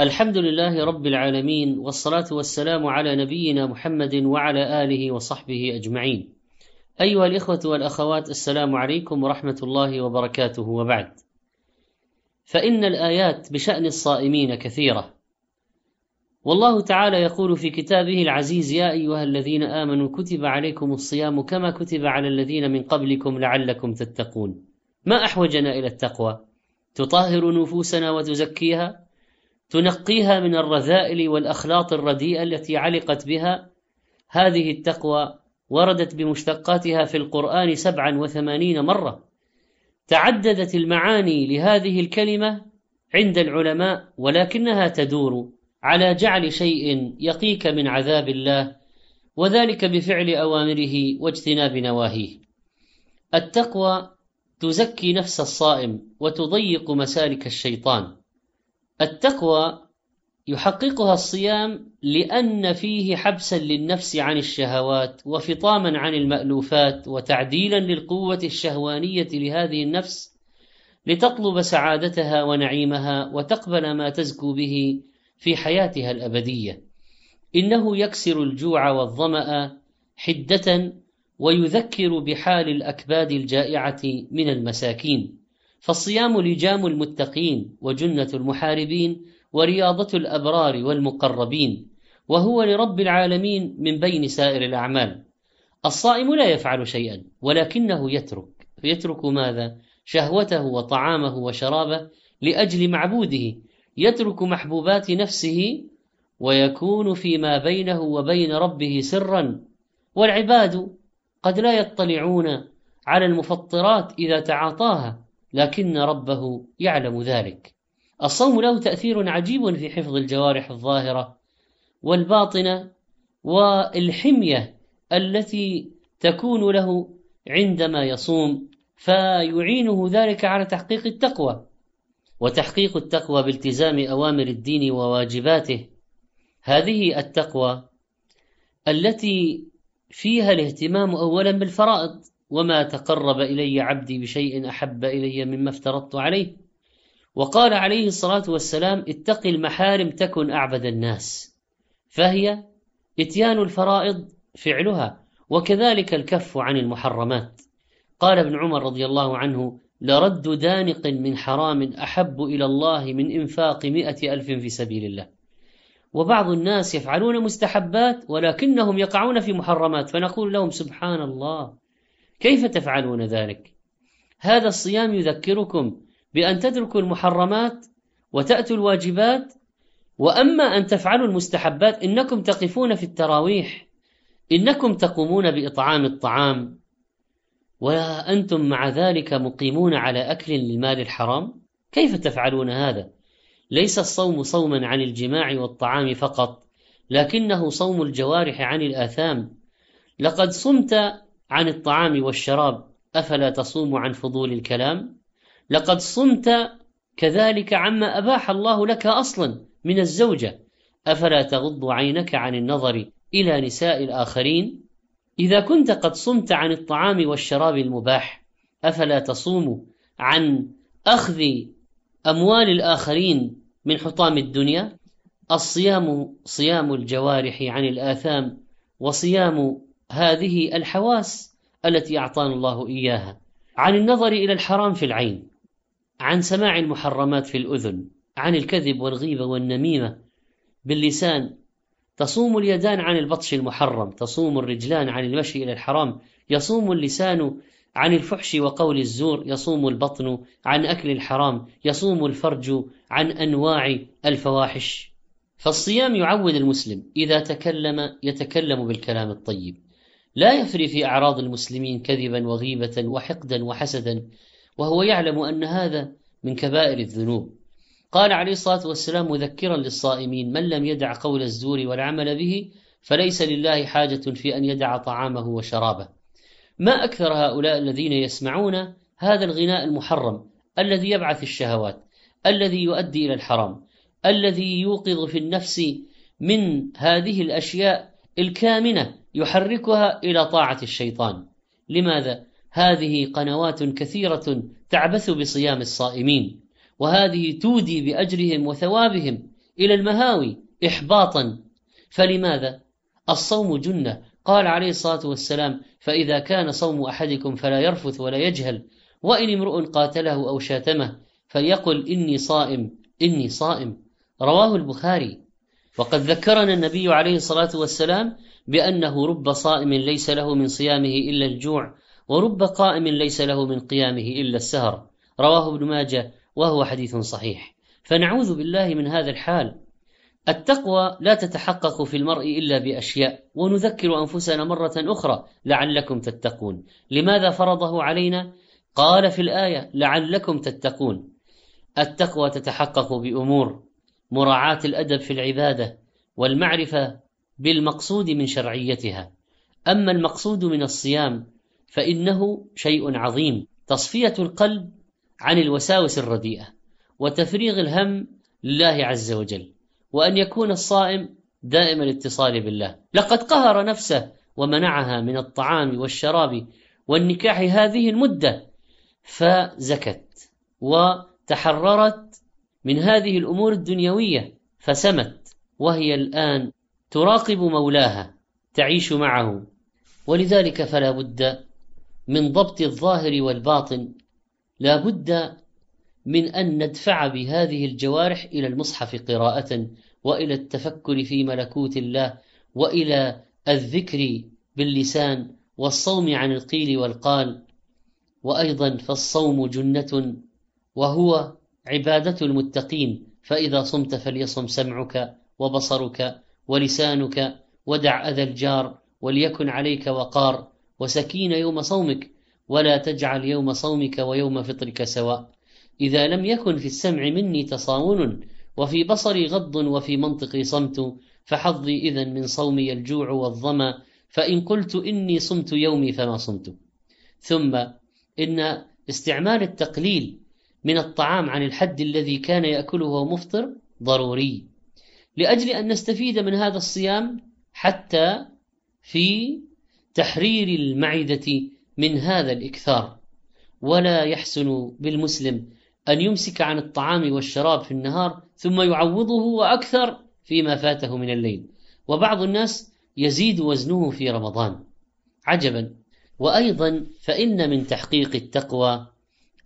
الحمد لله رب العالمين والصلاة والسلام على نبينا محمد وعلى آله وصحبه أجمعين. أيها الإخوة والأخوات السلام عليكم ورحمة الله وبركاته وبعد. فإن الآيات بشأن الصائمين كثيرة. والله تعالى يقول في كتابه العزيز يا أيها الذين آمنوا كتب عليكم الصيام كما كتب على الذين من قبلكم لعلكم تتقون. ما أحوجنا إلى التقوى؟ تطهر نفوسنا وتزكيها تنقيها من الرذائل والأخلاط الرديئة التي علقت بها. هذه التقوى وردت بمشتقاتها في القرآن سبعا وثمانين مرة. تعددت المعاني لهذه الكلمة عند العلماء ولكنها تدور على جعل شيء يقيك من عذاب الله وذلك بفعل أوامره واجتناب نواهيه. التقوى تزكي نفس الصائم وتضيق مسالك الشيطان. التقوى يحققها الصيام لأن فيه حبسا للنفس عن الشهوات وفطاما عن المألوفات وتعديلا للقوة الشهوانية لهذه النفس لتطلب سعادتها ونعيمها وتقبل ما تزكو به في حياتها الأبدية. إنه يكسر الجوع والظمأ حدة ويذكر بحال الأكباد الجائعة من المساكين. فالصيام لجام المتقين وجنة المحاربين ورياضة الأبرار والمقربين وهو لرب العالمين من بين سائر الأعمال. الصائم لا يفعل شيئا ولكنه يترك. يترك ماذا؟ شهوته وطعامه وشرابه لأجل معبوده. يترك محبوبات نفسه ويكون فيما بينه وبين ربه سرا. والعباد قد لا يطلعون على المفطرات إذا تعاطاها. لكن ربه يعلم ذلك. الصوم له تأثير عجيب في حفظ الجوارح الظاهرة والباطنة والحمية التي تكون له عندما يصوم فيعينه ذلك على تحقيق التقوى. وتحقيق التقوى بالتزام أوامر الدين وواجباته. هذه التقوى التي فيها الاهتمام أولا بالفرائض. وما تقرب الي عبدي بشيء احب الي مما افترضت عليه وقال عليه الصلاه والسلام اتق المحارم تكن اعبد الناس فهي اتيان الفرائض فعلها وكذلك الكف عن المحرمات قال ابن عمر رضي الله عنه لرد دانق من حرام احب إلى الله من انفاق مائه الف في سبيل الله وبعض الناس يفعلون مستحبات ولكنهم يقعون في محرمات فنقول لهم سبحان الله كيف تفعلون ذلك؟ هذا الصيام يذكركم بأن تتركوا المحرمات وتأتوا الواجبات وأما أن تفعلوا المستحبات إنكم تقفون في التراويح إنكم تقومون بإطعام الطعام وأنتم مع ذلك مقيمون على أكل للمال الحرام؟ كيف تفعلون هذا؟ ليس الصوم صوما عن الجماع والطعام فقط لكنه صوم الجوارح عن الآثام. لقد صمت عن الطعام والشراب أفلا تصوم عن فضول الكلام؟ لقد صمت كذلك عما أباح الله لك أصلا من الزوجة. أفلا تغض عينك عن النظر إلى نساء الآخرين؟ إذا كنت قد صمت عن الطعام والشراب المباح أفلا تصوم عن أخذ أموال الآخرين من حطام الدنيا؟ الصيام صيام الجوارح عن الآثام وصيام هذه الحواس التي أعطانا الله إياها. عن النظر إلى الحرام في العين عن سماع المحرمات في الأذن عن الكذب والغيبة والنميمة باللسان تصوم اليدان عن البطش المحرم تصوم الرجلان عن المشي إلى الحرام يصوم اللسان عن الفحش وقول الزور يصوم البطن عن أكل الحرام يصوم الفرج عن أنواع الفواحش. فالصيام يعود المسلم إذا تكلم يتكلم بالكلام الطيب. لا يفري في أعراض المسلمين كذبا وغيبة وحقدا وحسدا وهو يعلم أن هذا من كبائر الذنوب. قال عليه الصلاة والسلام مذكرا للصائمين من لم يدع قول الزور والعمل به فليس لله حاجة في أن يدع طعامه وشرابه. ما أكثر هؤلاء الذين يسمعون هذا الغناء المحرم الذي يبعث الشهوات الذي يؤدي إلى الحرام الذي يوقظ في النفس من هذه الأشياء الكامنة يحركها إلى طاعة الشيطان. لماذا؟ هذه قنوات كثيرة تعبث بصيام الصائمين وهذه تودي بأجرهم وثوابهم إلى المهاوي إحباطا. فلماذا؟ الصوم جنة. قال عليه الصلاة والسلام فإذا كان صوم أحدكم فلا يرفث ولا يجهل وإن امرؤ قاتله أو شاتمه فليقل إني صائم إني صائم. رواه البخاري. وقد ذكرنا النبي عليه الصلاة والسلام بأنه رب صائم ليس له من صيامه إلا الجوع ورب قائم ليس له من قيامه إلا السهر. رواه ابن ماجه وهو حديث صحيح. فنعوذ بالله من هذا الحال. التقوى لا تتحقق في المرء إلا بأشياء ونذكر أنفسنا مرة أخرى لعلكم تتقون. لماذا فرضه علينا؟ قال في الآية لعلكم تتقون. التقوى تتحقق بأمور مراعاة الأدب في العبادة والمعرفة بالمقصود من شرعيتها. أما المقصود من الصيام فإنه شيء عظيم. تصفية القلب عن الوساوس الرديئة وتفريغ الهم لله عز وجل وأن يكون الصائم دائم الاتصال بالله. لقد قهر نفسه ومنعها من الطعام والشراب والنكاح هذه المدة فزكت وتحررت من هذه الأمور الدنيوية فسمت وهي الآن تراقب مولاها تعيش معه. ولذلك فلا بد من ضبط الظاهر والباطن. لا بد من أن ندفع بهذه الجوارح إلى المصحف قراءة وإلى التفكر في ملكوت الله وإلى الذكر باللسان والصوم عن القيل والقال. وأيضا فالصوم جنة وهو عبادة المتقين فإذا صمت فليصم سمعك وبصرك ولسانك ودع أذى الجار وليكن عليك وقار وسكين يوم صومك ولا تجعل يوم صومك ويوم فطرك سواء. إذا لم يكن في السمع مني تصاون وفي بصري غض وفي منطقي صمت فحظي إذا من صومي الجوع والظمأ فإن قلت إني صمت يومي فما صمت. ثم إن استعمال التقليل من الطعام عن الحد الذي كان يأكله وهو مفطر ضروري. لأجل أن نستفيد من هذا الصيام حتى في تحرير المعدة من هذا الإكثار. ولا يحسن بالمسلم أن يمسك عن الطعام والشراب في النهار ثم يعوضه وأكثر فيما فاته من الليل. وبعض الناس يزيد وزنه في رمضان. عجبا. وأيضا فإن من تحقيق التقوى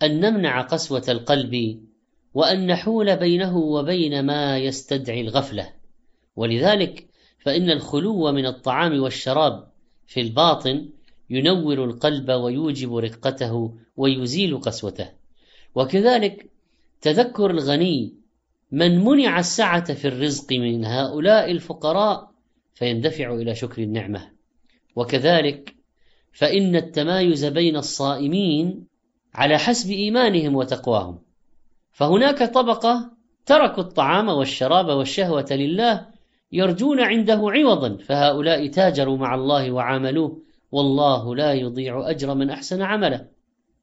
أن نمنع قسوة القلب وأن نحول بينه وبين ما يستدعي الغفلة. ولذلك فإن الخلو من الطعام والشراب في الباطن ينور القلب ويوجب رقته ويزيل قسوته. وكذلك تذكر الغني من منع السعة في الرزق من هؤلاء الفقراء فيندفع إلى شكر النعمة. وكذلك فإن التمايز بين الصائمين على حسب إيمانهم وتقواهم. فهناك طبقة تركوا الطعام والشراب والشهوة لله يرجون عنده عوضا فهؤلاء تاجروا مع الله وعاملوه والله لا يضيع أجر من أحسن عملا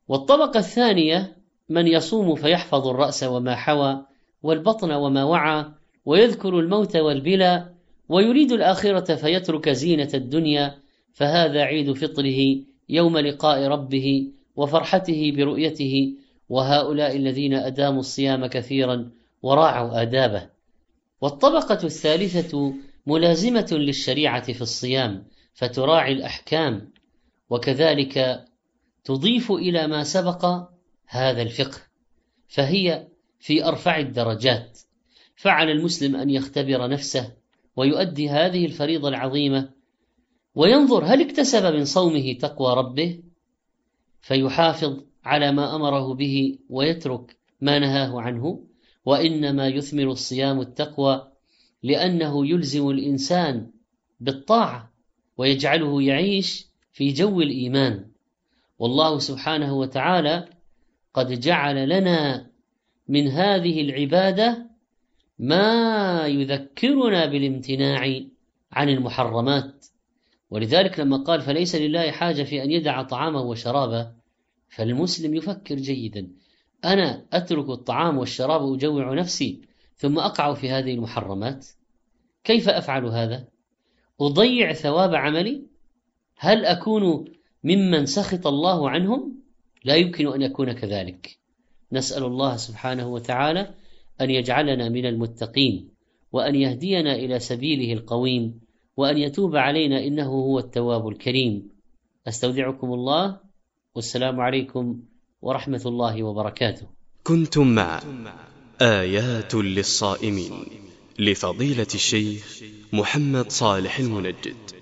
والطبقة الثانية من يصوم فيحفظ الرأس وما حوى والبطن وما وعى ويذكر الموت والبلى ويريد الآخرة فيترك زينة الدنيا فهذا عيد فطره يوم لقاء ربه وفرحته برؤيته وهؤلاء الذين أداموا الصيام كثيرا وراعوا آدابه. والطبقة الثالثة ملازمة للشريعة في الصيام فتراعي الأحكام وكذلك تضيف إلى ما سبق هذا الفقه فهي في أرفع الدرجات. فعلى المسلم أن يختبر نفسه ويؤدي هذه الفريضة العظيمة وينظر هل اكتسب من صومه تقوى ربه فيحافظ على ما أمره به ويترك ما نهاه عنه وإنما يثمر الصيام التقوى لأنه يلزم الإنسان بالطاعة ويجعله يعيش في جو الإيمان. والله سبحانه وتعالى قد جعل لنا من هذه العبادة ما يذكرنا بالامتناع عن المحرمات. ولذلك لما قال فليس لله حاجة في أن يدع طعامه وشرابه فالمسلم يفكر جيدا أنا أترك الطعام والشراب وأجوع نفسي ثم أقع في هذه المحرمات كيف أفعل هذا؟ أضيع ثواب عملي؟ هل أكون ممن سخط الله عنهم؟ لا يمكن أن يكون كذلك نسأل الله سبحانه وتعالى أن يجعلنا من المتقين وأن يهدينا إلى سبيله القويم وأن يتوب علينا إنه هو التواب الكريم. أستودعكم الله. والسلام عليكم ورحمة الله وبركاته. كنتم مع آيات للصائمين لفضيلة الشيخ محمد صالح المنجد.